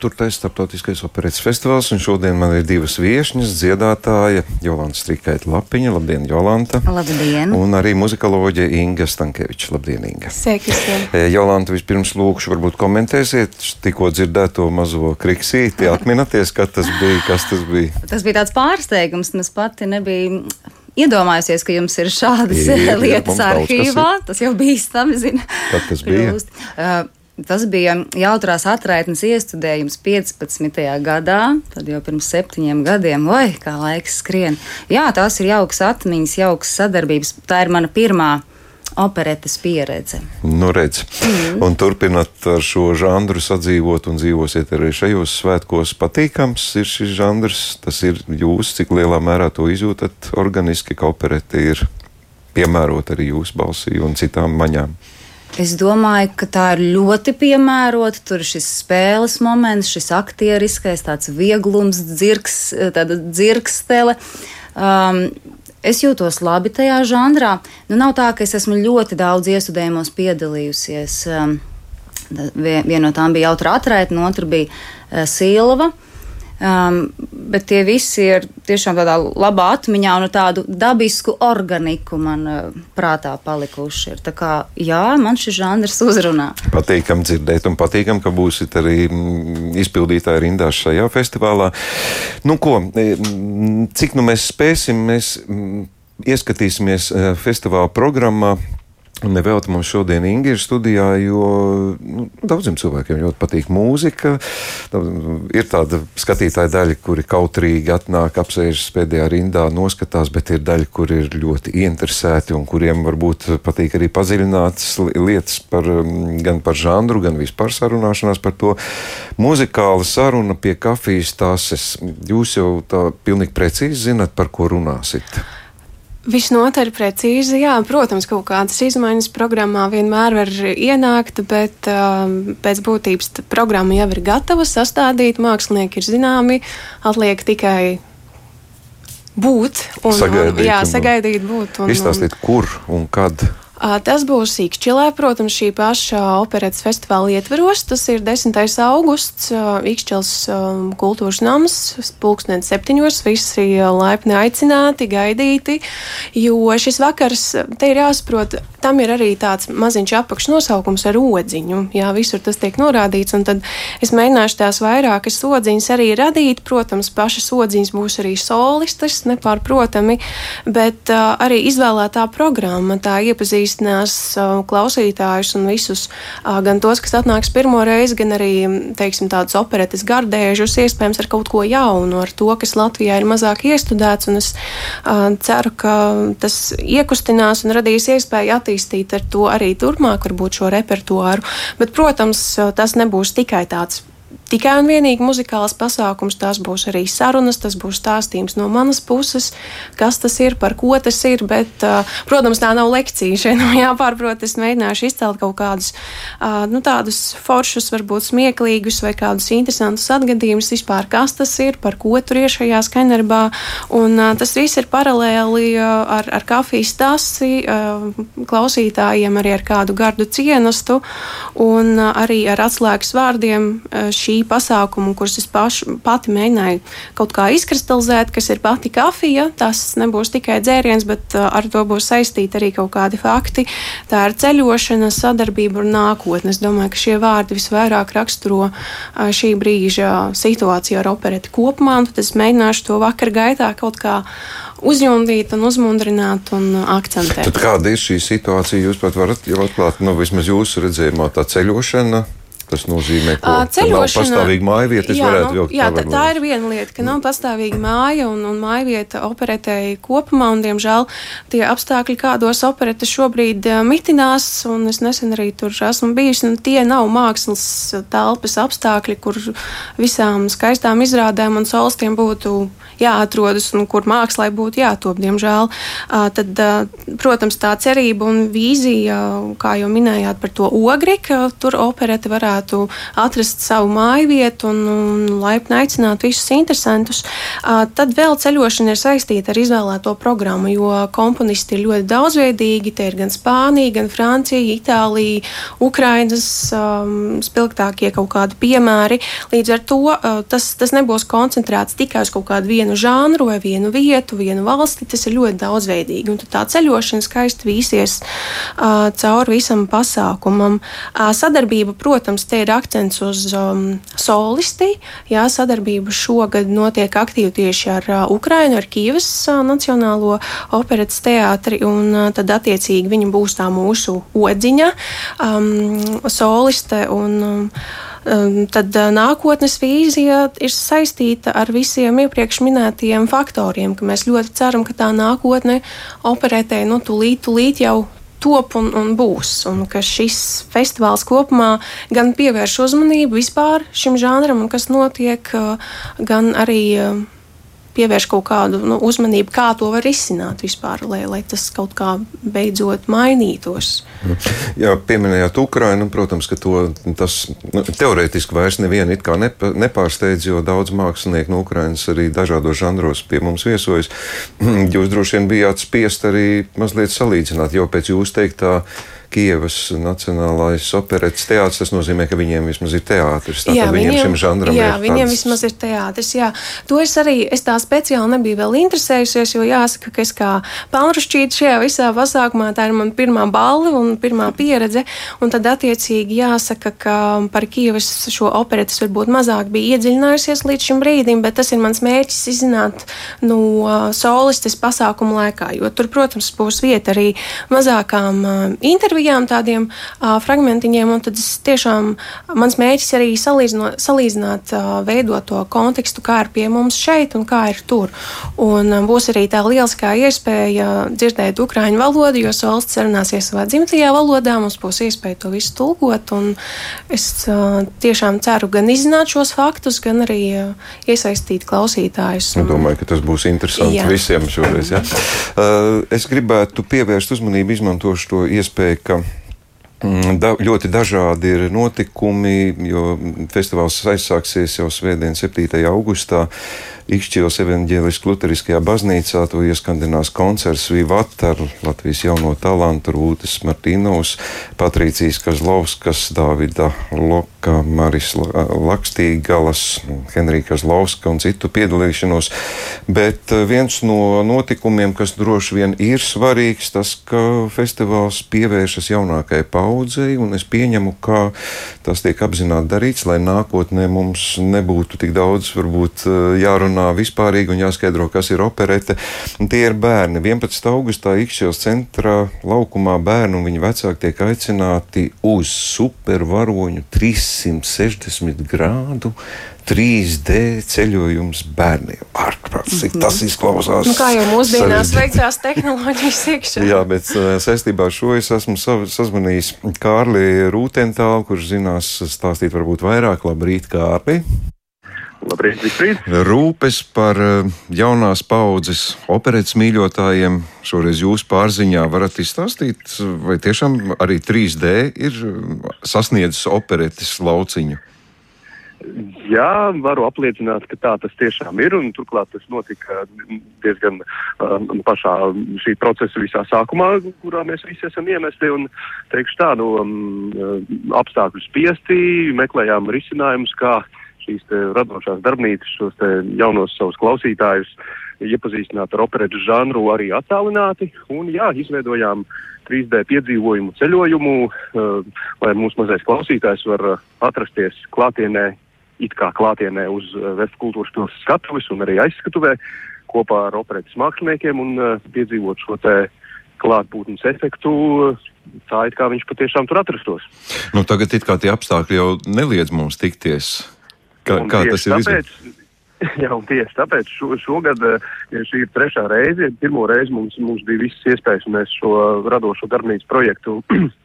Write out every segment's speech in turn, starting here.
4. starptautiskais operētas festivāls, un šodien man ir divas viesņas, dziedātāja Jolanta Strīkaita Lapiņa. Labdien, Jolanta! Labdien! Un arī muzikoloģija Inga Stankeviča. Labdien, Inga! Sveikasien! Eh, Jolanta, vispirms lūkšu, varbūt komentēsiet tikko dzirdēto mazo kriksīti, atminaties, kas tas bija, kas tas bija. Tas bija tāds pārsteigums, mēs pati nebija iedomājusies, ka jums ir šādas ir, lietas jā, arhīvā. Tas jau bīstami, zina. Kad tas bija? Prūst. Uh, eh, Tas bija jautrās atraitnes iestudējums 15. gadā, tad jau pirms septiņiem gadiem. Oi, kā laiks skrien. Jā, tās ir jaukas atmiņas, jaukas sadarbības. Tā ir mana pirmā operetes pieredze. Nu, redz, mm. un turpinot ar šo žanru sadzīvot un dzīvosiet arī šajos svētkos. Patīkams ir šis žanrs, tas ir jūs, cik lielā mērā to izjūtat organiski, ka operete ir piemērota arī jūsu balsī un citām maņām. Es domāju, ka tā ir ļoti piemērota. Tur ir šis spēles moments, šis aktieriskais, tāds vieglums, dzirks, tāda dzirkstele. Um, es jūtos labi tajā žanrā. Nu, nav tā, ka es esmu ļoti daudz iestudējumos piedalījusies. Um, vien- Viena no tām bija jautra atraitne, otra bija uh, Silva. Um, bet tie visi ir tiešām tādā labā atmiņā un tādu dabisku organiku man uh, prātā palikuši. Ir. Tā kā jā, man šis žanrs uzrunā. Patīkam dzirdēt, un patīkam, ka būsiet arī mm, izpildītāji rindās šajā festivālā. Nu, ko, e, cik nu mēs spēsim, mēs ieskatīsimies e, festivāla programmā. Nevelti mums šodien Inga ir studijā, jo nu, daudziem cilvēkiem ļoti patīk mūzika. Ir tāda skatītāja daļa, kuri kautrīgi atnāk, apsēžas pēdējā rindā, noskatās, bet ir daļa, kur ir ļoti ieinteresēti un kuriem varbūt patīk arī padziļinātas li- lietas par, mm, gan par žanru, gan vispār sarunāšanās par to. Muzikāla saruna pie kafijas tases. Jūs jau tā pilnīgi precīzi zinat, par ko runāsit. Visnotaļ precīzi, jā, protams, kaut kādas izmaiņas programmā vienmēr var ienākt, bet um, pēc būtības programma jau ir gatava sastādīt, mākslinieki ir zināmi, atliek tikai būt un, Sagaidīt un, jā, sagaidīt būt. Un, Izstāstiet, kur un kad. Tas būs Ikšķilē, protams, šī paša operetes festivāla ietveros. Tas ir 10. augusts, Ikšķils kultūras nams, pulkstens septiņos, visi laipni aicināti, gaidīti, jo šis vakars, te ir jāsaprot, tam ir arī tāds maziņš apakšnosaukums ar odziņu, jā, visur tas tiek norādīts, un tad es mēģināšu tās vairākas odziņas arī radīt, protams, pašas odziņas būs arī solistas, nepārprotami, bet uh, arī izvēlētā programma tā iepazīstinās klausītājus un visus, gan tos, kas atnāks pirmo reizi, gan arī, teiksim, tādus operetes gardēžus, iespējams, ar kaut ko jaunu, ar to, kas Latvijā ir mazāk iestudēts, es ceru, ka tas iekustinās un radīs iespēju attīstīt ar to arī turpmāk, varbūt šo repertuāru, bet, protams, tas nebūs tikai tāds tikai un vienīgi muzikāls pasākums. Tas būs arī sarunas, tas būs stāstījums no manas puses, kas tas ir, par ko tas ir. Bet, protams, tā nav lekcija. Šeit nav jāpārprot. Es mēģināšu izcelt kaut kādus nu, tādus foršus, varbūt smieklīgus vai kādus interesantus atgadījumus vispār, kas tas ir, par ko tur ir šajā skaņdarbā. Un tas viss ir paralēli ar, ar kafijas tasi, klausītājiem, arī ar kādu gardu cienastu un arī ar atslēgas vārdiem uh, šī pasākuma, kurus es pašu, pati mēģināju kaut kā izkristalizēt, kas ir pati kafija. Tas nebūs tikai dzēriens, bet uh, ar to būs saistīti arī kaut kādi fakti. Tā ir ceļošana, sadarbība un nākotne. Es domāju, ka šie vārdi visvairāk raksturo uh, šī brīža situāciju ar opereti kopumā, tad es mēģināšu to vakar gaitā kaut kā uzjundīt un uzmundrināt un akcentēt. Tad kāda ir šī situācija? Jūs pat varat atklāt, nu, vismaz jūsu redzējumā, tā ceļošana. Tas nozīmē, ka ceļošana- pastāvīgi māja vieta. Jā, nu, vilkt jā tā, tā ir viena lieta, ka nav pastāvīga māja un, un māja vieta operetēji kopumā, un, diemžēl, tie apstākļi, kādos operete šobrīd mitinās, un es nesen arī tur esmu bijusi, un tie nav mākslas telpas apstākļi, kur visām skaistām izrādēm un solstiem būtu jāatrodas un kur mākslai būtu jātop, diemžēl. Tad, protams, tā cerība un vīzija, kā jau minējāt par to ogri, ka tur operete varētu atrast savu māju vietu un, un laipni aicināt visus interesantus. Tad vēl ceļošana ir saistīta ar izvēlēto programmu, jo komponisti ir ļoti daudzveidīgi. Te ir gan Spānija, gan Francija, Itālija, Ukrainas um, spilgtākie kaut kādi piemēri. Līdz ar to tas, tas nebūs koncentrēts tikai uz kaut kādu vienu žanru vai vienu vietu, vienu valsti. Tas ir ļoti daudzveidīgi. Un tā ceļošana skaisti vīsies uh, cauri visam pasākumam. Uh, sadarbība, protams, te ir akcents uz um, solisti. Jā, sadarbība šogad notiek aktīvi tieši ar uh, Ukrainu, ar Kīvas uh, Nacionālo operetes teātri, un uh, tad attiecīgi viņa būs tā mūsu odziņa, um, soliste. Un, Um, Tad uh, nākotnes vīzija ir saistīta ar visiem iepriekš minētajiem faktoriem, ka mēs ļoti ceram, ka tā nākotne operētē nu, tūlīt, tūlīt jau top un, un būs. Un ka šis festivāls kopumā gan pievērš uzmanību vispār šim žanram, un kas notiek, uh, gan arī uh, pievērš kaut kādu nu, uzmanību, kā to var izsināt vispār, lai, lai tas kaut kā beidzot mainītos. Jā, pieminējāt Ukrainu. Protams, ka to, tas nu, teorētiski vairs nevienu it kā nepa, nepārsteidz, jo daudz mākslinieku no Ukrainas arī dažādos žanros pie mums viesojas. Jūs droši vien bijāt spiest arī mazliet salīdzināt, jo pēc jūsu teiktā. Kievas Nacionālais operetes teātris. Tas nozīmē, ka viņiem vismaz ir teātris. Tātad viņiem, viņiem šim žanram jā, ir viņiem tāds- vismaz ir teātris. Jā. To es arī es tā speciāli nebiju vēl interesējusies, jo jāsaka, ka es kā pelnrušķīta šajā visā pasākumā tā ir mana pirmā balva un pirmā pieredze. Un tad attiecīgi jāsaka, ka par Kievas šo operetes varbūt mazāk bija iedziļinājusies līdz šim brīdim, bet tas ir mans mērķis izzināt no uh, solistes pasākumu laikā, jo tur, protams, būs vieta arī mazākām uh, intervijām, tādiem uh, fragmentiņiem, un tad tiešām, mans mērķis arī salīdzino, salīdzināt uh, veidoto kontekstu, kā ir pie mums šeit un kā ir tur. Un uh, būs arī tā lieliskā iespēja dzirdēt ukraiņu valodu, jo valsts sarunāsies savā dzimtajā valodā, mums būs iespēja to visu tulkot, un es uh, tiešām ceru gan izzināt šos faktus, gan arī uh, iesaistīt klausītājus. Es domāju, ka tas būs interesanti Jā. visiem šoreiz. Ja? Uh, es gribētu pievērst uzmanību, izmantošu to iespēju, ka mm, da, ļoti dažādi ir notikumi, jo festivāls aizsāksies jau svētdien, 7. augustā. Ikšķils evaņģēliskajā Lutheriskajā baznīcā to ieskandinās koncerts Vivat ar Latvijas jauno talantu Rūtas Martīnovs, Patrīcijas Kazlovskas, Dāvida Loka, Maris La- Lakstīgalas, Henrika Kazlovska un citu piedalīšanos. Bet eh, viens no notikumiem, kas droši vien ir svarīgs, tas, ka festivāls pievēršas jaunākajai paudzei, un es pieņemu, ka tas tiek apzināti darīts, lai nākotnē mums nebūtu tik daudz varbūt eh, jārunā vispārīgi un jāskaidro, kas ir operete. Un tie ir bērni. 11. augustā Ikšķils centrā laukumā bērni un viņa vecāki tiek aicināti uz supervaroņu 360 grādu 3D ceļojums bērniem. Ārprāts, cik tas izklausās. Nu, kā jau mūsdienās veiktās tehnoloģijas iekšā. Jā, bet uh, saistībā ar šo es esmu sa- sazvanījis Kārli Rūtentālu, kurš zinās stāstīt varbūt vairāk. Labrīt, Kārli! Labrīt, Zifrīd. Rūpes par uh, jaunās paudzes operetes mīļotājiem šoreiz jūsu pārziņā varat izstāstīt, vai tiešām arī 3D ir uh, sasniedzis operetes lauciņu? Jā, varu apliecināt, ka tā tas tiešām ir, turklāt tas notika diezgan um, pašā šī procesa visā sākumā, kurā mēs visi esam iemesti, un teikšu tā, nu, um, apstākļu spiesti, meklējām risinājumus, kā šīs radošās darbnīcas, šos jaunos savus klausītājus iepazīstināt ar operetu žanru arī attālināti, un jā, izveidojām 3D piedzīvojumu ceļojumu, uh, lai mūsu mazais klausītājs var uh, atrasties klātienē it kā klātienē uz uh, Vēstu kultūras pilsētas skatuves un arī aizskatuvē kopā ar operetes māksliniekiem un uh, piedzīvot šo te klātbūtnes efektu, tā it kā viņš patiešām tur atrastos. Nu, tagad it kā tie apstākļi jau neliedz mums tikties. Kā, Un kā tas ir tāpēc, Jā, un tieši tāpēc šo, šogad, eh, šī ir trešā reize, pirmo reizi mums, mums bija visas iespējas, un mēs šo radošo darbnīcu projektu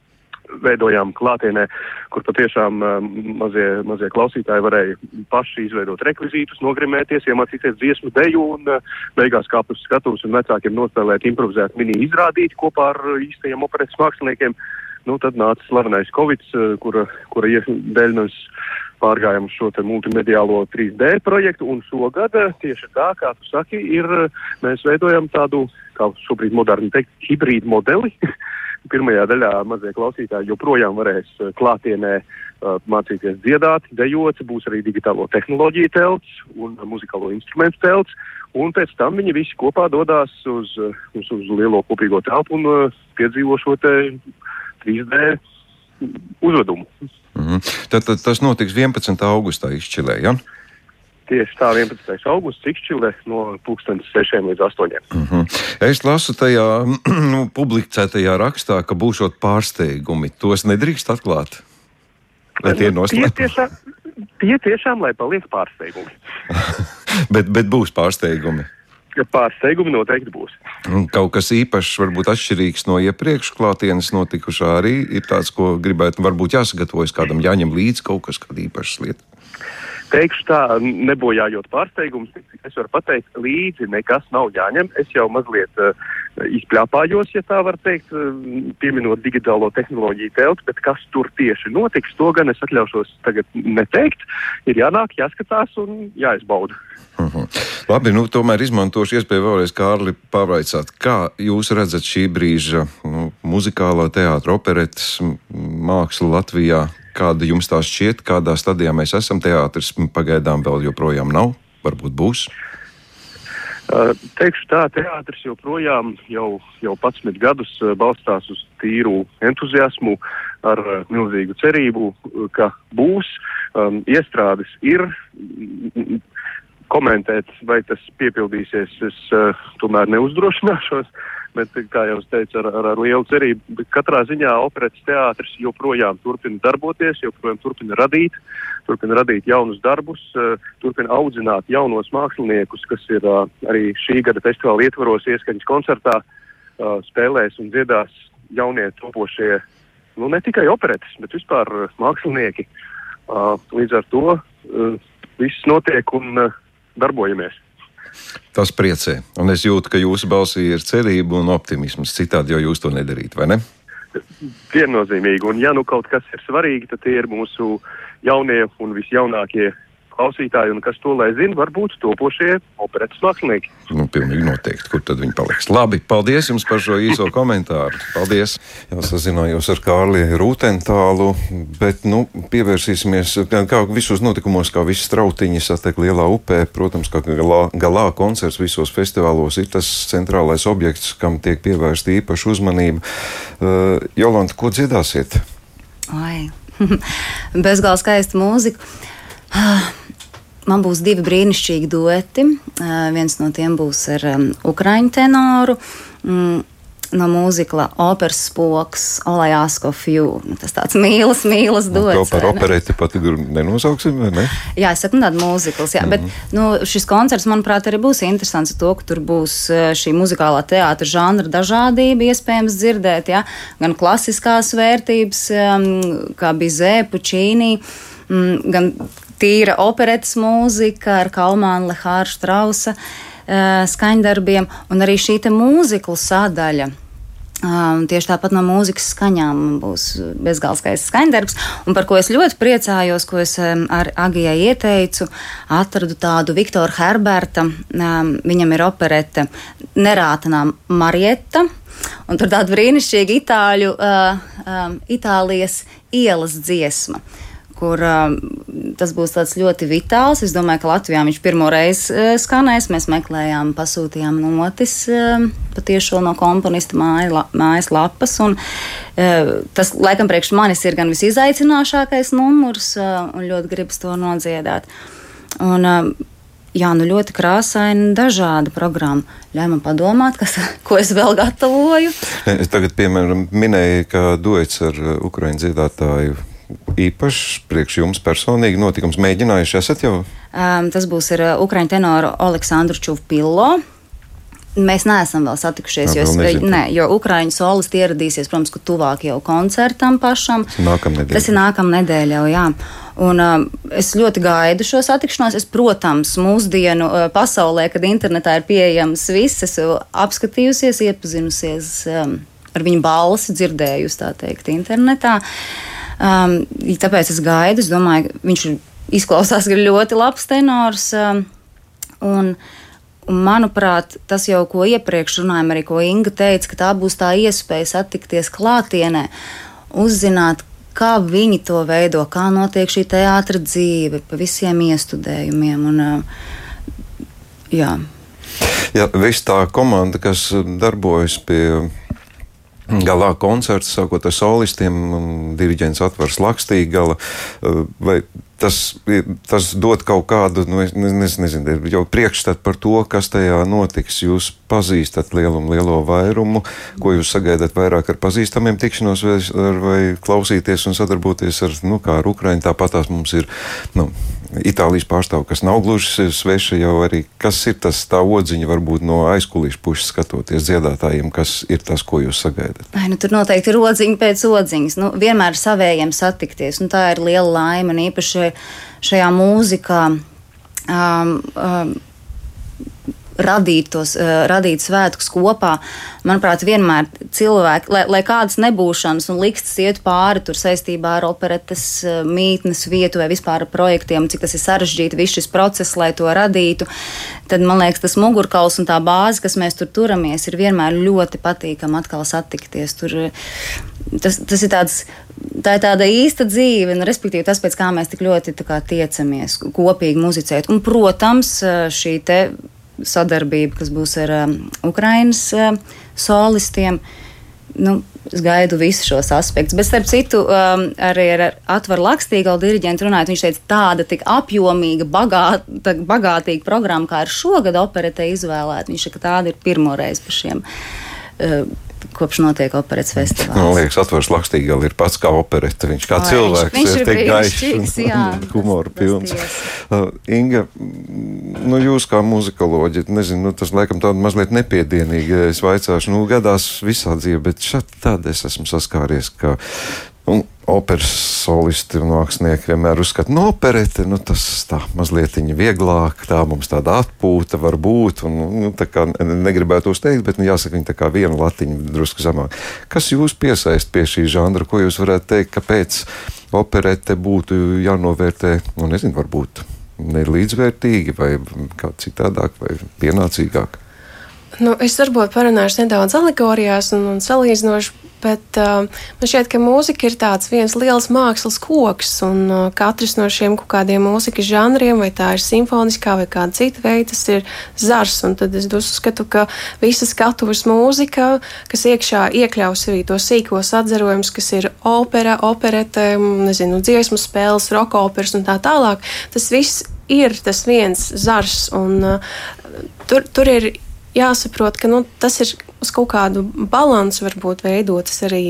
veidojām klātienē, kur patiešām um, mazie, mazie klausītāji varēja paši izveidot rekvizītus, nogrimēties, iemācīties dziesmu deju un uh, beigās kāpt uz skatuves un vecākiem nospēlēt improvizēt mini izrādīt kopā ar īstajiem operetes māksliniekiem. Nu, tad nāca slavenais Covid, uh, kura, kura dēļ mēs pārgājām uz šo multimediālo 3D projektu, un šogad eh, tieši tā, kā tu saki, ir, eh, mēs veidojam tādu, kā šobrīd moderni teikt, hibrīdu modeli. Pirmajā daļā mazie klausītāji joprojām varēs eh, klātienē uh, mācīties dziedāt, dejot, būs arī digitālo tehnoloģiju telts un muzikālo instrumentu telts, un pēc tam viņi visi kopā dodās uz, uh, uz, uz lielo kopīgo telpu un piedzīvo šo te 3D uzvedumu. Mhm. Tad, tad tas notiks 11. augustā izšķilē. Ja? Tieši tā, 11. augusts Ikšķilē no 6 līdz 8. Mhm. Es lasu tajā nu, publicētajā rakstā, ka būšot pārsteigumi. Tos nedrīkst atklāt. Vai tie ir tie, noslēpti? tiešām, tie tiešām, lai paliek pārsteigumi. bet, bet būs pārsteigumi. Pārsteigumi noteikti būs. Kaut kas īpašs, varbūt atšķirīgs no iepriekš klātienes notikušā, arī ir tāds, ko gribētu, varbūt jāsagatavojas kādam, jāņem līdzi kaut kas, kāda īpaša lieta. Teikšu tā, nebojājot pārsteigumus, cik es varu pateikt, līdzi nekas nav jāņem. Es jau mazliet uh, izpļāpājos, ja tā var teikt, uh, pieminot digitālo tehnoloģiju telti, bet kas tur tieši notiks, to gan es atļaušos tagad neteikt. Ir jānāk, jāskatās un jāizbauda. Mhm. Labi, nu, tomēr izmantošu iespēju vēlreiz Kārli pavaicāt, kā jūs redzat šī brīža nu, muzikālā teātra operetes mākslu Latvijā? Kāda jums tā šķiet, kādā stadijā mēs esam? Teātris pagaidām vēl joprojām nav, varbūt būs. Uh, teikšu tā, teātris joprojām jau, jau 11 gadus uh, balstās uz tīru entuziasmu, ar uh, milzīgu cerību, uh, ka būs. Um, iestrādes ir. Komentēt, vai tas piepildīsies, es uh, tomēr neuzdrošināšos, bet, kā jau es teicu, ar, ar, ar lielu cerību. Bet katrā ziņā operetes teātris joprojām turpina darboties, joprojām turpina radīt, turpina radīt jaunus darbus, uh, turpina audzināt jaunos māksliniekus, kas ir uh, arī šī gada festivāla ietvaros ieskaņas koncertā, uh, spēlēs un dziedās jaunie topošie, nu ne tikai operetes, bet vispār mākslinieki. Līdz ar to viss notiek un darbojamies. Tas priecē. Un es jūtu, ka jūsu balsī ir cerība un optimisms. Citādi jau jūs to nedarītu, vai ne? Viennozīmīgi. Un ja nu kaut kas ir svarīgi, tad tie ir mūsu jaunie un visjaunākie klausītāji, un kas to lai zina, varbūt topošie operetes mākslinieki. Nu, pilnīgi noteikti, kur tad viņi paliks. Labi, paldies jums par šo īso komentāru. Paldies! Jā, sazinājos ar Kārliju Rūtentālu, bet, nu, pievērsīsimies, kā, visos notikumos, kā visi strautiņi satek lielā upē. Protams, kā galā, galā koncerts visos festivālos ir tas centrālais objekts, kam tiek pievērsta īpaša uzmanība. Uh, Jolanta, ko dziedāsiet? Ai, bezgalīgi skaista mūzika. Ah, Man būs divi brīnišķīgi dueti. Viens no tiem būs ar um, ukrāņu tenoru. Mm, no mūzikla operas spoks, Olai Ask of You. Nu, Tas tāds mīlas, mīlas Nu, To dots. par operēti pat nenosauksim, vai ne? Jā, es saku, nu, tāda mūzikls, jā, bet nu, šis koncerts, manuprāt, arī būs interesants ar to, ka tur būs šī muzikālā teātra žanra dažādība, iespējams dzirdēt, jā, gan klasiskās vērtības, kā Bizē, Pučīnī, mm, gan tīra operetes mūzika ar Kalmānu Lehāru Strausa eh, skaņdarbiem, un arī šī mūziklu sadaļa. Um, tieši tāpat no mūzikas skaņām būs bezgalīgais skaņdarbs. Un par ko es ļoti priecājos, ko es um, ar Agijai ieteicu, atradu tādu Viktora Herberta. Um, viņam ir operete Nerātanā Marietta. Un tur tāda brīnišķīga itāļu, uh, um, Itālijas ielas dziesma kur um, tas būs ļoti vitāls. Es domāju, ka Latvijā viņš pirmo reizi uh, skanēs. Mēs meklējām, pasūtījām notis um, patiešām no komponista māja, la, mājas lapas. Un, uh, tas, laikam, priekš manis ir gan visizaicinošākais numurs, uh, un ļoti gribas to nodziedāt. Un, um, Jā, nu ļoti krāsaini, dažāda programma. Ļauj man padomāt, kas, ko es vēl gatavoju. Es tagad, piemēram, minēju, ka duets ar uh, ukraiņu dziedātāju īpašs priekš jums personīgi notikums. Mēģinājuši esat jau? Um, tas būs ar uh, ukraiņu tenoru Aleksandru Čuvpillo. Mēs neesam vēl satikušies, Jā, jo, vēl ne, jo Ukrāņu solisti ieradīsies, protams, ka tuvāk jau koncertam pašam. Nākamnedēļ. Tas ir nākamā nedēļa jau, jā. Un, um, es ļoti gaidu šo satikšanos. Es, protams, mūsdienu uh, pasaulē, kad internetā ir pieejams viss, es jau apskatījusies, iepazinusies um, ar viņu balsi, dzirdējusi tā teikt, internetā. Um, tāpēc es gaidu, es domāju, viņš izklausās ļoti labs tenors. Um, un, Un, manuprāt, tas jau, ko iepriekš runājām, arī ko Inga teica, ka tā būs tā iespēja satikties klātienē, uzzināt, kā viņi to veido, kā notiek šī teātra dzīve, pa visiem iestudējumiem. Un, uh, jā. Jā, viss tā komanda, kas darbojas pie galā koncerta, sākot ar solistiem, diriģents atvars lakstīgi gala, vai tas, tas dod kaut kādu, nu, es es nezinu, jau priekšstatu par to, kas tajā notiks. Jūs pazīstat lielumu, lielo vairumu, ko jūs sagaidat vairāk ar pazīstamiem tikšanos, vai, vai klausīties un sadarboties ar, nu, kā ar Ukraiņu. Tāpat tās mums ir, nu, Itālijas pārstāvja, kas nav gluži sveša jau arī. Kas ir tas tā odziņa, varbūt no aizkulīšu puses skatoties dziedātājiem, kas ir tas, ko jūs sagaidat? Ai, nu, tur noteikti ir odziņa pēc odziņas. Nu, vienmēr savējiem satikties. Nu, tā ir liela laime. Un īpaši šajā mūzikā um, um, radīt tos, uh, radīt svētkus kopā. Manuprāt, vienmēr cilvēki, lai, lai kādas nebūšanas un likstas iet pāri tur saistībā ar operetes uh, mītnes vietu vai vispār ar projektiem, cik tas ir sarežģīti, viss šis process, lai to radītu, tad man liekas, tas mugurkauls un tā bāze, kas mēs tur turamies, ir vienmēr ļoti patīkami atkal satikties. Tur, tas, tas ir tāds. Tā ir tāda īsta dzīve, un, respektīvi, tas, pēc kā mēs tik ļoti kā, tiecamies, kopīgi muzicēt. Un, protams, uh, šī te sadarbība, kas būs ar um, Ukraiņas um, solistiem. Nu, es gaidu visus šos aspektus. Bet, starp citu, um, arī ar Atvaru Lakstīgalu diriģentu runājot, viņš teica, tāda tik apjomīga, bagāta, bagātīga programma, kā ir šogad operete izvēlēta. Viņš saka, ka tāda ir pirmo reizi par šiem. Uh, Kopš notiek operas festivāls. Man liekas, atvērts lakstīgi vēl ir pats kā opereta. Viņš kā Ai, cilvēks viņš ir ir tik gaišs un tas pilns. Uh, Inga, nu jūs kā muzikoloģi, nezinu, nu, tas laikam tāda mazliet nepiedienīga. Es vaicāšu, nu gadās visā dzīvē, bet šad tad es esmu saskāries, ka operas solisti un mākslinieki vienmēr uzskata, no operete, nu tas tā mazliet vieglāk, tā mums tāda atpūta var būt, un nu, kā ne- negribētu uzteikt, bet nu, jāsaka, viņa tā kā viena latiņa drusku zemāk. Kas jūs piesaist pie šī žanra, ko jūs varētu teikt, kāpēc operete būtu jānovērtē, nu nezinu, varbūt ne līdzvērtīgi vai kā citādāk vai pienācīgāk? Nu, es varbūt parunāšu nedaudz alegorijās un, un salīdzinoši, bet uh, man šķiet, ka mūzika ir tāds viens liels mākslas koks, un uh, katrs no šiem kaut kādiem mūzikas žanriem, vai tā ir simfoniskā vai kāda cita veida, tas ir zars. Un tad es uzskatu, ka visa skatuves mūzika, kas iekšā iekļaus arī to sīkos atzarojumus, kas ir opera, operete, nezinu, dziesmu spēles, roka operas un tā tālāk, tas viss ir tas viens zars, un uh, tur, tur ir jāsaprot, ka nu, tas ir uz kaut kādu balansu varbūt veidotas arī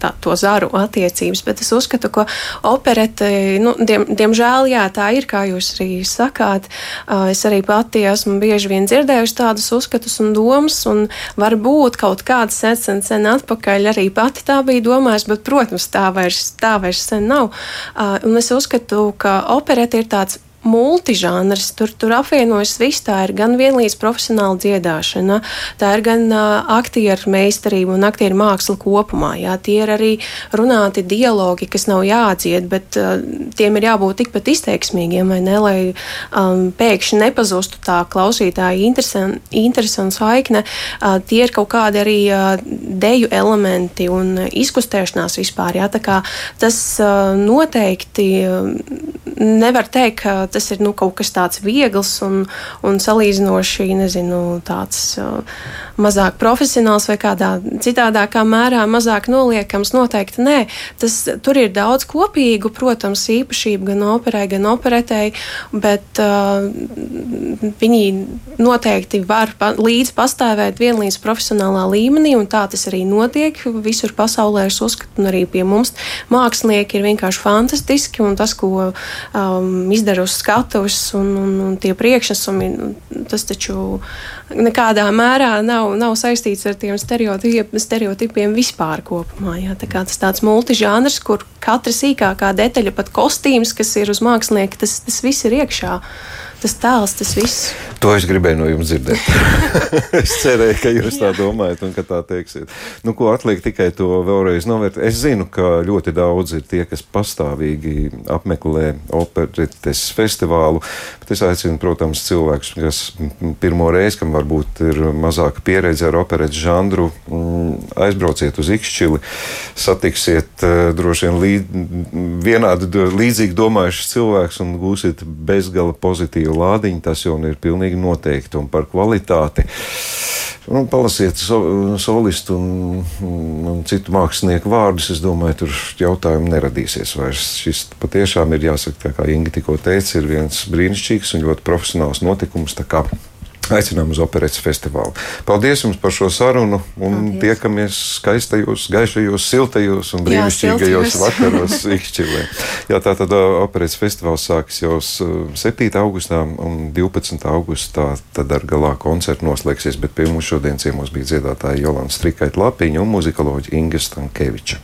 tā, to zaru attiecības, bet es uzskatu, ka operete, nu, diem, diemžēl, jā, tā ir, kā jūs arī sakāt. Es arī pati esmu bieži vien dzirdējusi tādus uzskatus un domas, un varbūt kaut kāds sen, sen atpakaļ arī pati tā bija domājusi, bet, protams, tā vairs, tā vairs sen nav. Un es uzskatu, ka operete ir tāds multižānrs. Tur, tur apvienojas viss. Tā ir gan vienlīdz profesionāla dziedāšana, tā ir gan uh, aktieru meistarība un aktieru māksla kopumā. Jā. Tie ir arī runāti dialogi, kas nav jādzied, bet uh, tiem ir jābūt tikpat izteiksmīgiem, ne, lai um, pēkšņi nepazustu tā klausītāja interese un- interese un saikne. Uh, tie ir kaut kādi arī uh, deju elementi un izkustēšanās vispār. Jā. Tā kā Tas uh, noteikti uh, nevar teikt, ka tas ir nu, kaut kas tāds viegls un, un salīdzinoši, nezinu, tāds mazāk profesionāls vai kādā citādākā mērā mazāk noliekams. Noteikti nē. Tas, tur ir daudz kopīgu, protams, īpašību gan operai, gan operetei, bet uh, viņi noteikti var pa, līdz pastāvēt vienlīdz profesionālā līmenī, un tā tas arī notiek visur pasaulē. Es uzskatu, un arī pie mums mākslinieki ir vienkārši fantastiski, un tas, ko um, izdara uz skatuves un, un, un tie priekšnesumi, tas taču nekādā mērā nav, nav saistīts ar tiem stereotipiem, stereotipiem vispār kopumā. Jā. Tā kā tas tāds multižānrs, kur katra sīkākā detaļa, pat kostīms, kas ir uz mākslinieka, tas, tas viss ir iekšā tas tēls, tas viss. To es gribēju no jums dzirdēt. es cerēju, ka jūs tā domājat un ka tā teiksiet. Nu, ko atliek tikai to vēlreiz novērtēt. Es zinu, ka ļoti daudz ir tie, kas pastāvīgi apmeklē operetes festivālu, bet es aicinu, protams, cilvēkus, kas pirmo reizi, kam varbūt ir mazāka pieredze ar operetes žanru, mm, aizbrauciet uz Ikšķili, satiksiet eh, droši vien līd, vienādi līdzīgi domājušus cilvēkus un gūsiet bezgala pozitīvu lādiņu, tas jau ir pilnīgi noteikti. Un par kvalitāti. Nu, palasiet so, solistu un, un citu mākslinieku vārdus. Es domāju, tur jautājumu neradīsies vairs. Šis patiešām ir jāsaka, kā Inga tikko teica, ir viens brīnišķīgs un ļoti profesionāls notikums. Aicinām uz operetes festivālu. Paldies jums par šo sarunu un Paldies. tiekamies skaistajos, gaišajos, siltajos un brīnišķīgajos vakaros Ikšķilē. Jā, tā tad operetes festivāls sāks jau 7. augustā un 12. augustā tad ar galā koncertu noslēgsies, bet pie mums šodien ciemos bija dziedātāja Jolanta Strikaita Lapiņa un muzikoloģija Inga Stankeviča.